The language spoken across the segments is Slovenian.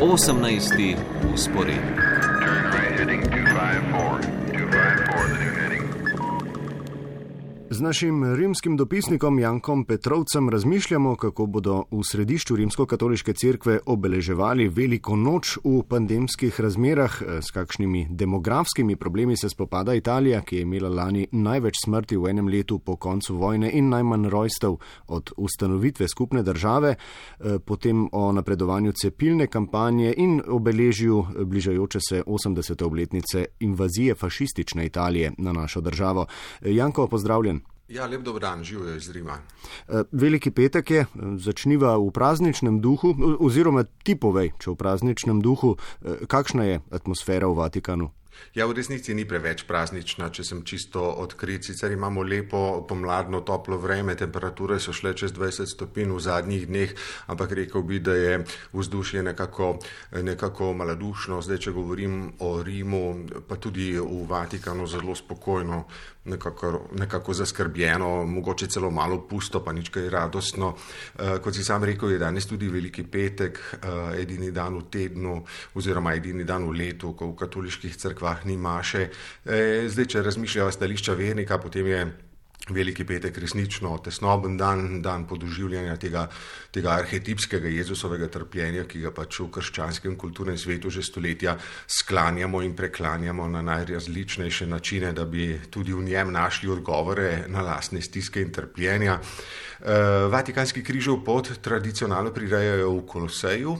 18. usporedni. Z našim rimskim dopisnikom Jankom Petrovcem razmišljamo, kako bodo v središču rimsko-katoliške cerkve obeleževali veliko noč v pandemskih razmerah, s kakšnimi demografskimi problemi se spopada Italija, ki je imela lani največ smrti v enem letu po koncu vojne in najmanj rojstev od ustanovitve skupne države, potem o napredovanju cepilne kampanje in obeležju bližajoče se 80. obletnice invazije fašistične Italije na našo državo. Janko, pozdravljen. Ja, lep dober dan, živijo iz Rima. Eh, veliki petek je, začniva v prazničnem duhu, oziroma ti povej, če v prazničnem duhu, eh, kakšna je atmosfera v Vatikanu? Ja, v resnici ni preveč praznična, če sem čisto odkrit. Sicer imamo lepo pomladno toplo vreme, temperature so šle čez 20 stopinj v zadnjih dneh, ampak rekel bi, da je vzdušje nekako, nekako maladušno. Zdaj, če govorim o Rimu, pa tudi v Vatikanu, zelo spokojno, nekako, nekako zaskrbljeno, mogoče celo malo pusto, pa nič kaj radostno. Uh, kot si sam rekel, je danes tudi veliki petek, uh, edini dan v tednu, oziroma edini dan v letu, ko v katoliških crkvah cerkvah ni maše. E, zdaj, če razmišljajo stališča vernika, potem je veliki petek resnično tesnoben dan, dan podoživljanja tega, tega arhetipskega Jezusovega trpljenja, ki ga pač v krščanskem kulturnem svetu že stoletja sklanjamo in preklanjamo na najrazličnejše načine, da bi tudi v njem našli odgovore na lastne stiske in trpljenja. E, Vatikanski križev pot tradicionalno prirejajo v Koloseju,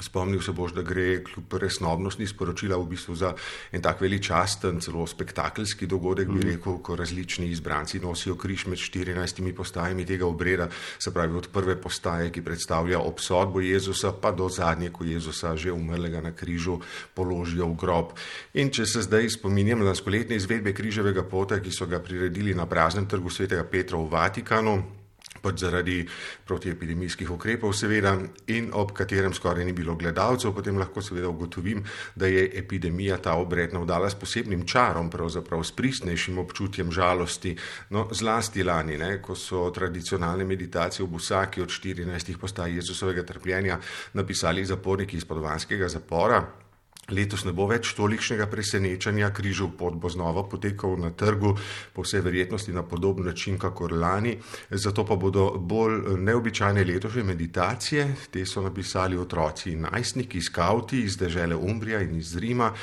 Spomnil se boš, da gre kljub resnobnosti sporočila v bistvu za en tak veličasten, celo spektakelski dogodek, bi mhm. rekel, ko različni izbranci nosijo križ med 14 postajami tega obreda, se pravi od prve postaje, ki predstavlja obsodbo Jezusa, pa do zadnje, ko Jezusa že umrlega na križu položijo v grob. In če se zdaj spominjam na skoletne izvedbe križevega pota, ki so ga priredili na praznem trgu svetega Petra v Vatikanu, pač zaradi protiepidemijskih ukrepov, seveda, in ob katerem skoraj ni bilo gledalcev, potem lahko seveda ugotovim, da je epidemija ta obred navdala s posebnim čarom, pravzaprav s pristnejšim občutjem žalosti. No, zlasti lani, ne, ko so tradicionalne meditacije v vsaki od 14 postaj Jezusovega trpljenja napisali zaporniki iz podovanskega zapora. Letos ne bo več tolikšnega presenečanja, križov pot bo znova potekal na trgu, po vsej verjetnosti na podoben način, kakor lani. Zato pa bodo bolj neobičajne letošnje meditacije. Te so napisali otroci in najstniki, skauti iz dežele Umbrija in iz Rima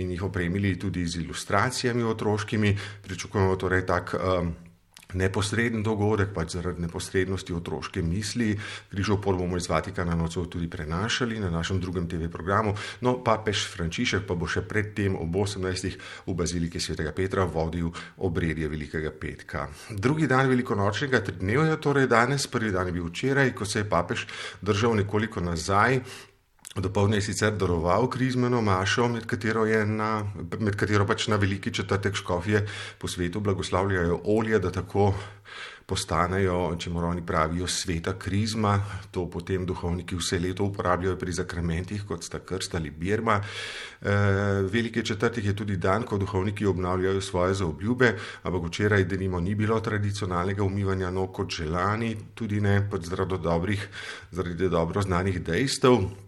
in jih opremili tudi z ilustracijami otroškimi. Pričakujemo torej tak. Um, neposreden dogodek, pač zaradi neposrednosti otroške misli. Križov pot bomo iz Vatikana nocoj tudi prenašali na našem drugem TV programu. No, papež Frančišek pa bo še predtem ob 18. v Baziliki svetega Petra vodil obredje Velikega petka. Drugi dan velikonočnega tridnevja, torej danes, prvi dan je bil včeraj, ko se je papež držal nekoliko nazaj. Dopolne je sicer daroval krizmeno mašo, med katero, na, med katero pač na veliki četrtek škofje po svetu blagoslavljajo olje, da tako postanejo, če moramo oni pravijo, sveta krizma. To potem duhovniki vse leto uporabljajo pri zakramentih, kot sta krst ali birma. E, velike četrtek je tudi dan, ko duhovniki obnavljajo svoje zaobljube, ampak včeraj, denimo, ni bilo tradicionalnega umivanja nog kot želani, tudi ne pod zaradi dobrih, zaradi dobro znanih dejstev.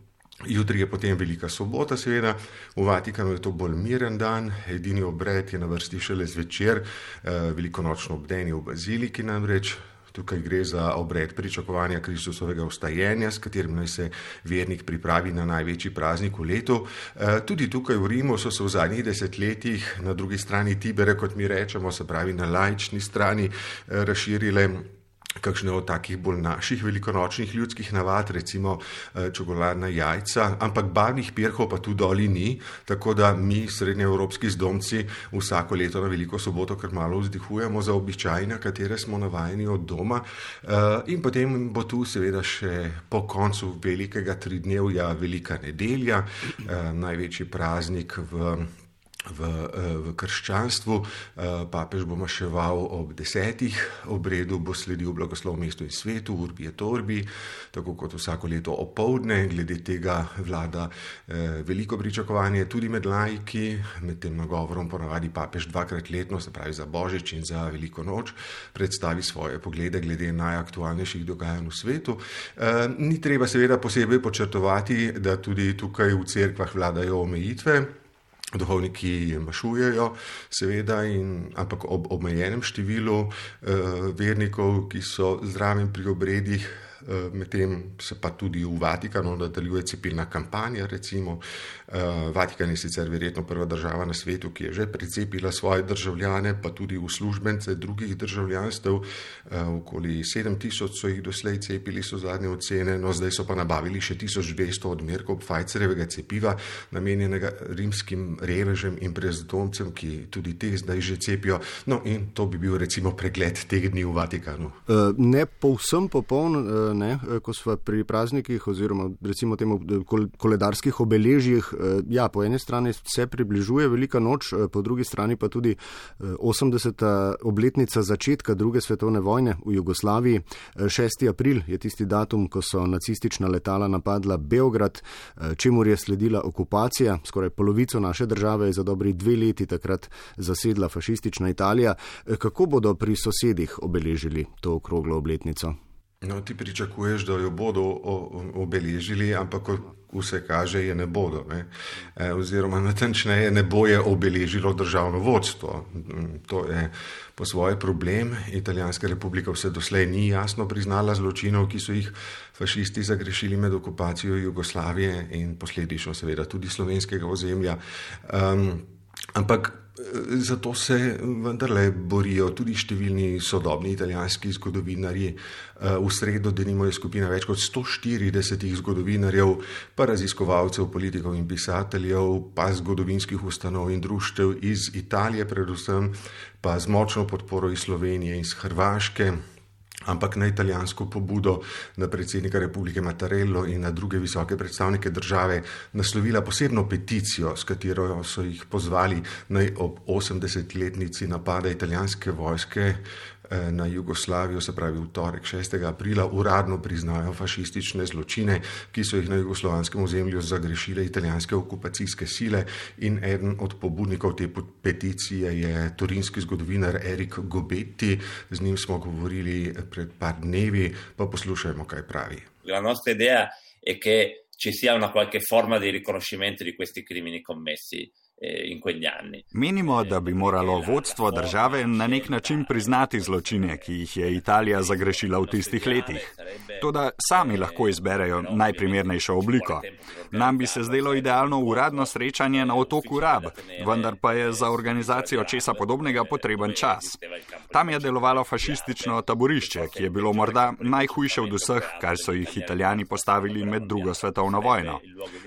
Jutri je potem velika sobota, seveda, v Vatikanu je to bolj miren dan, edini obred je na vrsti šele zvečer, eh, velikonočno obdenje v baziliki namreč. Tukaj gre za obred pričakovanja Kristusovega ustajenja, s katerim naj se vernik pripravi na največji praznik v letu. Eh, tudi tukaj v Rimu so se v zadnjih desetletjih na drugi strani Tibere, kot mi rečemo, se pravi na lajčni strani, eh, razširile kakšne od takih bolj naših velikonočnih ljudskih navad, recimo eh, čokoladna jajca, ampak barvnih pirhov pa tu doli ni, tako da mi, srednjeevropski zdomci, vsako leto na veliko soboto kar malo vzdihujemo za običaj, na katere smo navajeni od doma. Eh, in potem bo tu seveda še po koncu velikega tridnevja velika nedelja, eh, največji praznik v v, eh, v krščanstvu. Eh, papež bo maševal ob desetih, obredu bo sledil blagoslov mestu in svetu, urbi et orbi, tako kot vsako leto opoldne. Glede tega vlada eh, veliko pričakovanje tudi med lajki, med tem nagovorom ponavadi papež dvakrat letno, se pravi za Božič in za Veliko noč, predstavi svoje poglede glede najaktualnejših dogajanj v svetu. Ni treba seveda posebej počrtovati, da tudi tukaj v cerkvah vladajo omejitve. Duhovniki mašujejo, seveda, in, ampak ob omejenem številu uh, vernikov, ki so zraven pri obredih, Eh, medtem se pa tudi v Vatikanu nadaljuje cepilna kampanja. Recimo. Eh, Vatikan je sicer verjetno prva država na svetu, ki je že precepila svoje državljane, pa tudi uslužbence drugih državljanstv. Eh, okoli 7000 so jih doslej cepili, so zadnje ocene, no zdaj so pa nabavili še 1200 odmerkov Pfizerjevega cepiva, namenjenega rimskim revežem in prezdomcem, ki tudi te zdaj že cepijo. No in to bi bil recimo pregled teh dni v Vatikanu. Ne povsem popoln ne, eh, ko smo pri praznikih oziroma recimo temu eh, koledarskih obeležjih. Eh, ja, po eni strani se približuje velika noč, po drugi strani pa tudi 80. obletnica začetka druge svetovne vojne v Jugoslaviji. 6. april je tisti datum, ko so nacistična letala napadla Beograd, čemu je sledila okupacija. Skoraj polovico naše države je za dobri dve leti takrat zasedla fašistična Italija. Kako bodo pri sosedih obeležili to okroglo obletnico? No, ti pričakuješ, da jo bodo obeležili, ampak vse kaže, je ne bodo. Ne? E, oziroma, natančneje, ne bo je obeležilo državno vodstvo. To je po svoje problem. Italijanska republika vse doslej ni jasno priznala zločinov, ki so jih fašisti zagrešili med okupacijo Jugoslavije in posledično seveda tudi slovenskega ozemlja. Um, ampak Zato se vendarle borijo tudi številni sodobni italijanski zgodovinarji. Eh, v sredo denimo je skupina več kot 140 zgodovinarjev, pa raziskovalcev, politikov in pisateljev, pa zgodovinskih ustanov in društev iz Italije, predvsem pa z močno podporo iz Slovenije in iz Hrvaške ampak na italijansko pobudo na predsednika republike Mattarello in na druge visoke predstavnike države naslovila posebno peticijo, s katero so jih pozvali naj ob 80-letnici napada italijanske vojske Eh, na Jugoslavijo, se pravi v torek 6. aprila, uradno priznajo fašistične zločine, ki so jih na jugoslovanskem ozemlju zagrešile italijanske okupacijske sile. In eden od pobudnikov te peticije je turinski zgodovinar Erik Gobetti. Z njim smo govorili pred par dnevi, pa poslušajmo, kaj pravi. La nostra idea è che ci sia una qualche forma di riconoscimento di questi crimini commessi. Eh, in quegli anni. Menimo, da bi moralo vodstvo države na nek način priznati zločine, ki jih je Italija zagrešila v tistih letih. Toda sami lahko izberejo najprimernejšo obliko. Nam bi se zdelo idealno uradno srečanje na otoku Rab, vendar pa je za organizacijo česa podobnega potreben čas. Tam je delovalo fašistično taborišče, ki je bilo morda najhujše od vseh, kar so jih italijani postavili med drugo svetovno vojno.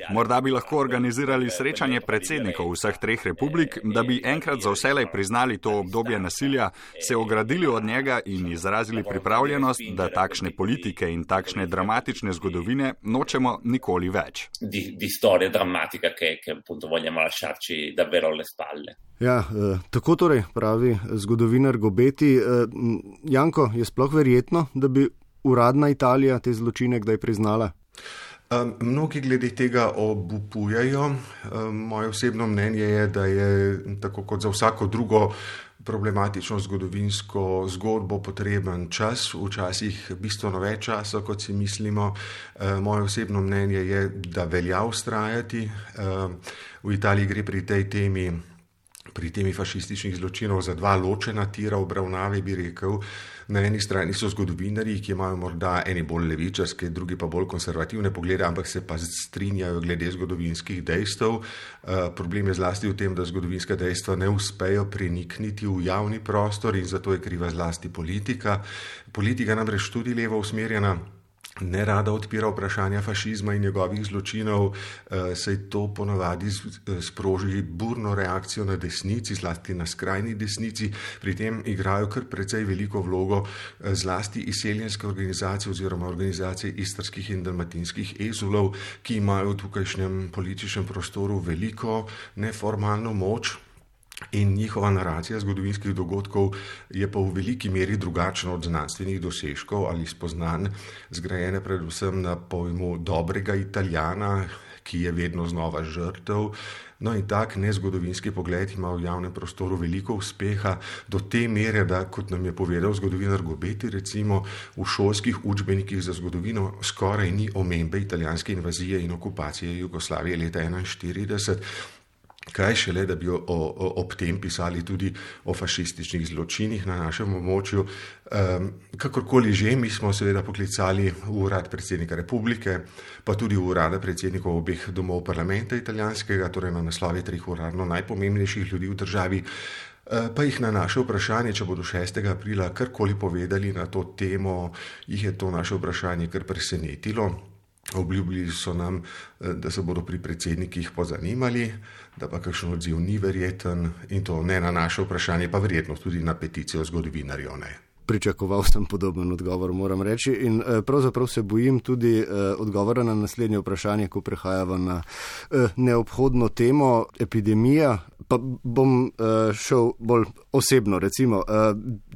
Morda bi lahko organizirali srečanje predsednikov vseh treh republik, da bi enkrat za vselej priznali to obdobje nasilja, se ogradili od njega in izrazili pripravljenost, da takšne politike in takšne dramatične zgodovine nočemo nikoli več. Di, di storija dramatika, ki jo voljamo lasciarci davvero alle spalle. Ja, eh, tako torej pravi zgodovinar Gobeti. Eh, Janko, je sploh verjetno, da bi uradna Italija te zločine kdaj priznala? Um, mnogi glede tega obupujajo. Um, moje osebno mnenje je, da je tako kot za vsako drugo problematično zgodovinsko zgodbo potreben čas, včasih bistveno več časa, kot si mislimo. Um, moje osebno mnenje je, da velja ustrajati. Um, v Italiji gre pri tej temi, pri temi fašističnih zločinov za dva ločena tira obravnave, bi rekel. Na eni strani so zgodovinari, ki imajo morda eni bolj levičarske, drugi pa bolj konservativne poglede, ampak se pa strinjajo glede zgodovinskih dejstev. Uh, problem je zlasti v tem, da zgodovinska dejstva ne uspejo prenikniti v javni prostor in zato je kriva zlasti politika. Politika namreč tudi levo usmerjena ne rada odpira vprašanja fašizma in njegovih zločinov, eh, saj to ponavadi eh, sproži burno reakcijo na desnici, zlasti na skrajni desnici. Pri tem igrajo kar precej veliko vlogo eh, zlasti izseljenske organizacije oziroma organizacije istrskih in dalmatinskih ezulov, ki imajo v tukajšnjem političnem prostoru veliko neformalno moč In njihova naracija zgodovinskih dogodkov je pa v veliki meri drugačna od znanstvenih dosežkov ali spoznanj, zgrajene predvsem na pojmu dobrega italijana, ki je vedno znova žrtev. No in tak nezgodovinski pogled ima v javnem prostoru veliko uspeha, do te mere, da, kot nam je povedal zgodovinar Gobeti, recimo v šolskih učbenikih za zgodovino skoraj ni omembe italijanske invazije in okupacije Jugoslavije leta 1941. Kaj šele, da bi o, o, ob tem pisali tudi o fašističnih zločinih na našem območju. Um, kakorkoli že, mi smo seveda poklicali urad predsednika republike, pa tudi urada predsednikov obeh domov parlamenta italijanskega, torej na naslovi treh uradno najpomembnejših ljudi v državi. Pa jih na naše vprašanje, če bodo 6. aprila karkoli povedali na to temo, jih je to naše vprašanje kar presenetilo. Obljubili so nam, eh, da se bodo pri predsednikih pozanimali, da pa kakšen odziv ni verjeten in to ne na naše vprašanje, pa verjetno tudi na peticijo zgodovinarjev. Pričakoval sem podoben odgovor, moram reči, in eh, pravzaprav se bojim tudi eh, odgovora na naslednje vprašanje, ko prehajava na neobhodno temo epidemija. Pa bom šel bolj osebno, recimo,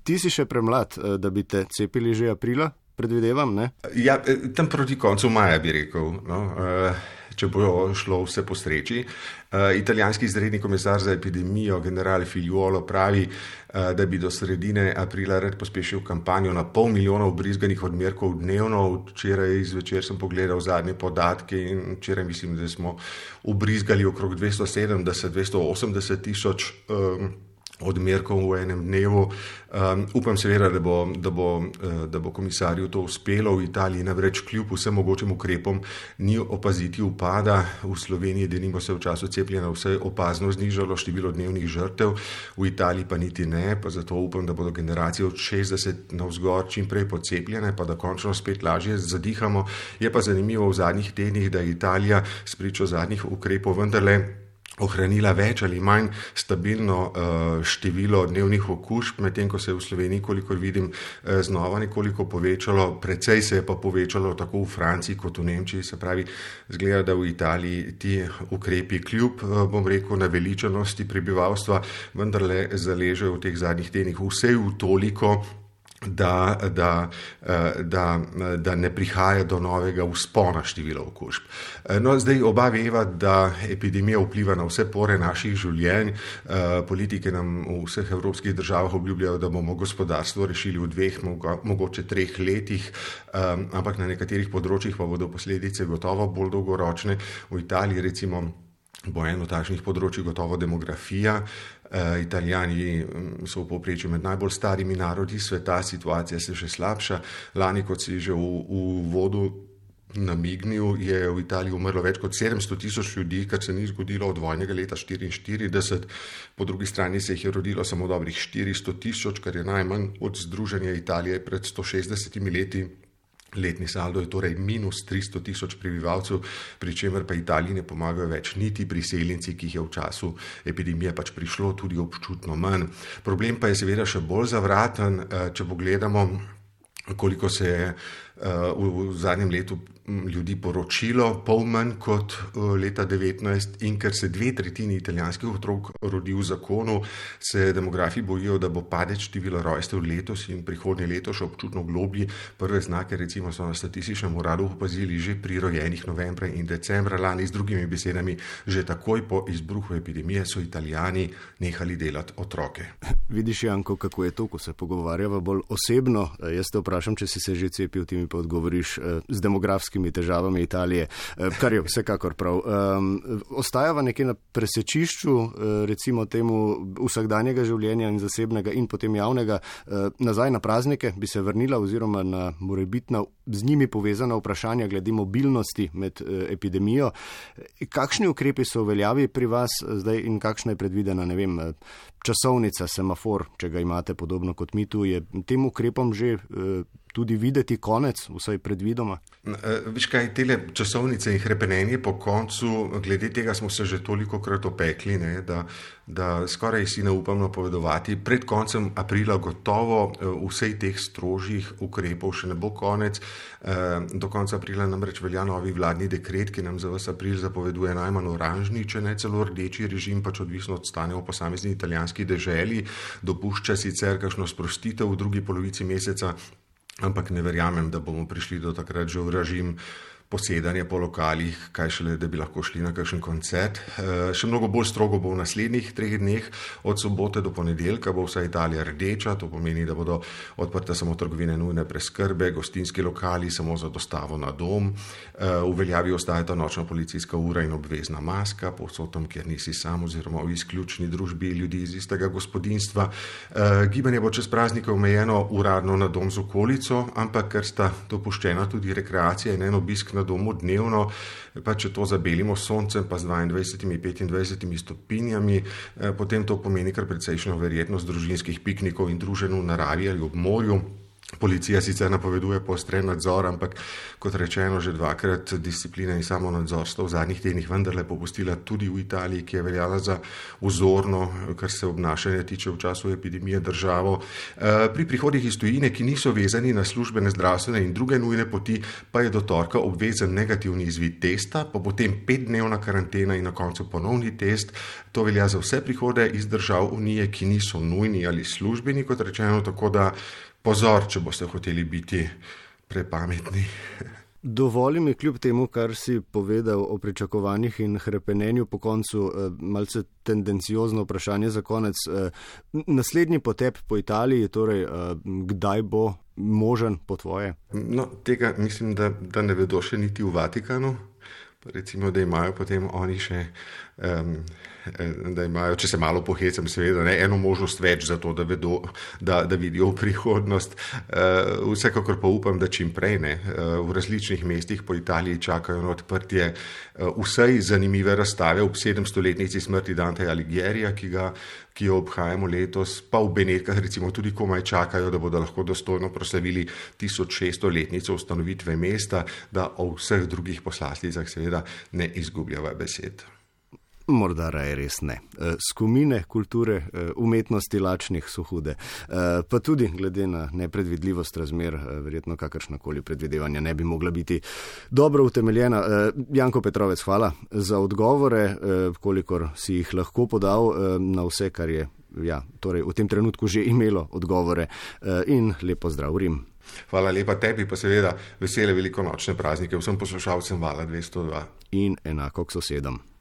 ti si še premlad, da bi te cepili že aprila, predvidevam. Ja, eh, tam proti koncu maja bi rekel, no, eh, če bo šlo vse po sreči. Eh, italijanski izredni komisar za epidemijo, general Figliuolo, pravi, da bi do sredine aprila rad pospešil kampanjo na pol milijona obrizganih odmerkov dnevno. Včeraj zvečer sem pogledal zadnje podatke in včeraj mislim, da smo obrizgali okrog 270-280 tisoč. Um, odmerkov v enem dnevu. Um, upam seveda, da bo, da, bo, uh, da bo komisarju to uspelo. V Italiji namreč kljub vsem mogočim ukrepom ni opaziti upada. V Sloveniji, da nimo se v času cepljenja vse opazno znižalo število dnevnih žrtev, v Italiji pa niti ne. Pa zato upam, da bodo generacije od 60 na vzgor čim prej pocepljene, pa da končno spet lažje zadihamo. Je pa zanimivo v zadnjih tednih, da je Italija spričo zadnjih ukrepov vendarle ohranila več ali manj stabilno uh, število dnevnih okužb, medtem ko se je v Sloveniji, kolikor vidim, uh, znova nekoliko povečalo, precej se je pa povečalo tako v Franciji kot v Nemčiji, se pravi, zgleda, da v Italiji ti ukrepi kljub, uh, bom rekel, naveličanosti prebivalstva vendarle zaležejo v teh zadnjih tednih vse v toliko, da, da, eh, da, da ne prihaja do novega uspona števila okužb. Eh, no, zdaj oba veva, da epidemija vpliva na vse pore naših življenj. Eh, politike nam v vseh evropskih državah obljubljajo, da bomo gospodarstvo rešili v dveh, mogoče treh letih, ampak na nekaterih področjih pa bodo posledice gotovo bolj dolgoročne. V Italiji recimo bo eno takšnih področji gotovo demografija. Uh, Italijani mm, so v povprečju med najbolj starimi narodi sveta, situacija se še slabša. Lani, kot si že v, v vodu namignil, je v Italiji umrlo več kot 700 tisoč ljudi, kar se ni zgodilo od vojnega leta 1944. Po drugi strani se jih je rodilo samo dobrih 400 tisoč, kar je najmanj od združenja Italije pred 160 leti. Letni saldo je torej minus 300 tisoč prebivalcev, pri čemer pa Italiji ne pomagajo več niti priseljenci, ki jih je v času epidemije pač prišlo tudi občutno manj. Problem pa je seveda še bolj zavraten, eh, če pogledamo, koliko se je v, v zadnjem letu ljudi poročilo, pol manj kot uh, leta 19 in ker se dve tretjini italijanskih otrok rodi v zakonu, se demografi bojijo, da bo padec števila rojstev letos in prihodnje leto še občutno globlji. Prve znake recimo so na statističnem uradu opazili že pri rojenih novembra in decembra lani, z drugimi besedami, že takoj po izbruhu epidemije so italijani nehali delati otroke. Vidiš, Janko, kako je to, ko se pogovarjava bolj osebno. Jaz te vprašam, če si se že cepil temi pa odgovoriš eh, z demografskimi težavami Italije, eh, kar je vsekakor prav. Ostajava nekje na presečišču, eh, recimo temu vsakdanjega življenja in zasebnega in potem javnega, nazaj na praznike bi se vrnila oziroma na morebitna z njimi povezana vprašanja glede mobilnosti med epidemijo. Kakšni ukrepi so uveljavi pri vas zdaj in kakšna je predvidena, ne vem, časovnica, semafor, če ga imate podobno kot mi tu, je tem ukrepom že tudi videti konec, vsaj predvidoma? Viš kaj, tele časovnice in hrepenenje po koncu, glede tega smo se že toliko krat opekli, ne, da, da skoraj si ne upam napovedovati. Pred koncem aprila gotovo vsej teh strožjih ukrepov še ne bo konec. Do konca aprila namreč velja novi vladni dekret, ki nam za vse april zapoveduje najmanj oranžni, če ne celo rdeči režim, pač odvisno od stanja v posamezni italijanski deželi. Dopušča sicer kakšno sprostitev v drugi polovici meseca, ampak ne verjamem, da bomo prišli do takrat že v režim posedanje po lokalih, kaj šele, da bi lahko šli na kakšen koncert. Eh, še mnogo bolj strogo bo v naslednjih treh dneh, od sobote do ponedeljka bo vsa Italija rdeča, to pomeni, da bodo odprte samo trgovine nujne preskrbe, gostinski lokali samo za dostavo na dom, eh, v veljavi ostajata nočna policijska ura in obvezna maska, povsod tam, kjer nisi sam oziroma v izključni družbi ljudi iz istega gospodinstva. Eh, gibanje bo čez praznike omejeno uradno na dom z okolico, ampak ker sta dopuščena tudi rekreacija in en obisk na domu dnevno, pa če to zabelimo s soncem, pa z 22-25 stopinjami, eh, potem to pomeni kar precejšno verjetnost družinskih piknikov in druženj v naravi ali ob morju. Policija sicer napoveduje poostren nadzor, ampak kot rečeno, že dvakrat disciplina in samo nadzor sta v zadnjih tednih vendarle popustila tudi v Italiji, ki je veljala za vzorno, kar se obnašanja tiče v času epidemije državo. Eh, pri prihodih iz tujine, ki niso vezani na službene zdravstvene in druge nujne poti, pa je do torka obvezen negativni izvid testa, pa potem petdnevna karantena in na koncu ponovni test. To velja za vse prihode iz držav Unije, ki niso nujni ali službeni, kot rečeno, tako da pozor, če boste hoteli biti prepametni. Dovoli mi kljub temu, kar si povedal o pričakovanjih in hrepenenju po koncu, eh, malce tendenciozno vprašanje za konec. Eh, naslednji potep po Italiji, torej eh, kdaj bo možen po tvoje? No, tega mislim, da, da ne vedo še niti v Vatikanu. Recimo, da imajo potem oni še um, da imajo, če se malo pohecam, seveda, ne, eno možnost več za to, da, vedo, da, da vidijo prihodnost. Uh, vsekakor pa upam, da čim prej ne. Uh, v različnih mestih po Italiji čakajo na odprtje uh, vsej zanimive razstave ob 700-letnici smrti Dante Aligierija, ki, ga, ki jo obhajamo letos, pa v Benetkah recimo tudi komaj čakajo, da bodo lahko dostojno proslavili 1600-letnico ustanovitve mesta, da o vseh drugih poslasticah seveda ne izgubljava besed. Morda raje res ne. E, skumine kulture, e, umetnosti lačnih so hude. E, pa tudi glede na nepredvidljivost razmer, verjetno kakršnakoli predvidevanja ne bi mogla biti dobro utemeljena. Janko Petrovec, hvala za odgovore, kolikor si jih lahko podal na vse, kar je ja, torej v tem trenutku že imelo odgovore. In lepo zdrav, Rim. Hvala lepa tebi, pa seveda vesele velikonočne praznike vsem poslušalcem Vala 202. In enako k sosedom.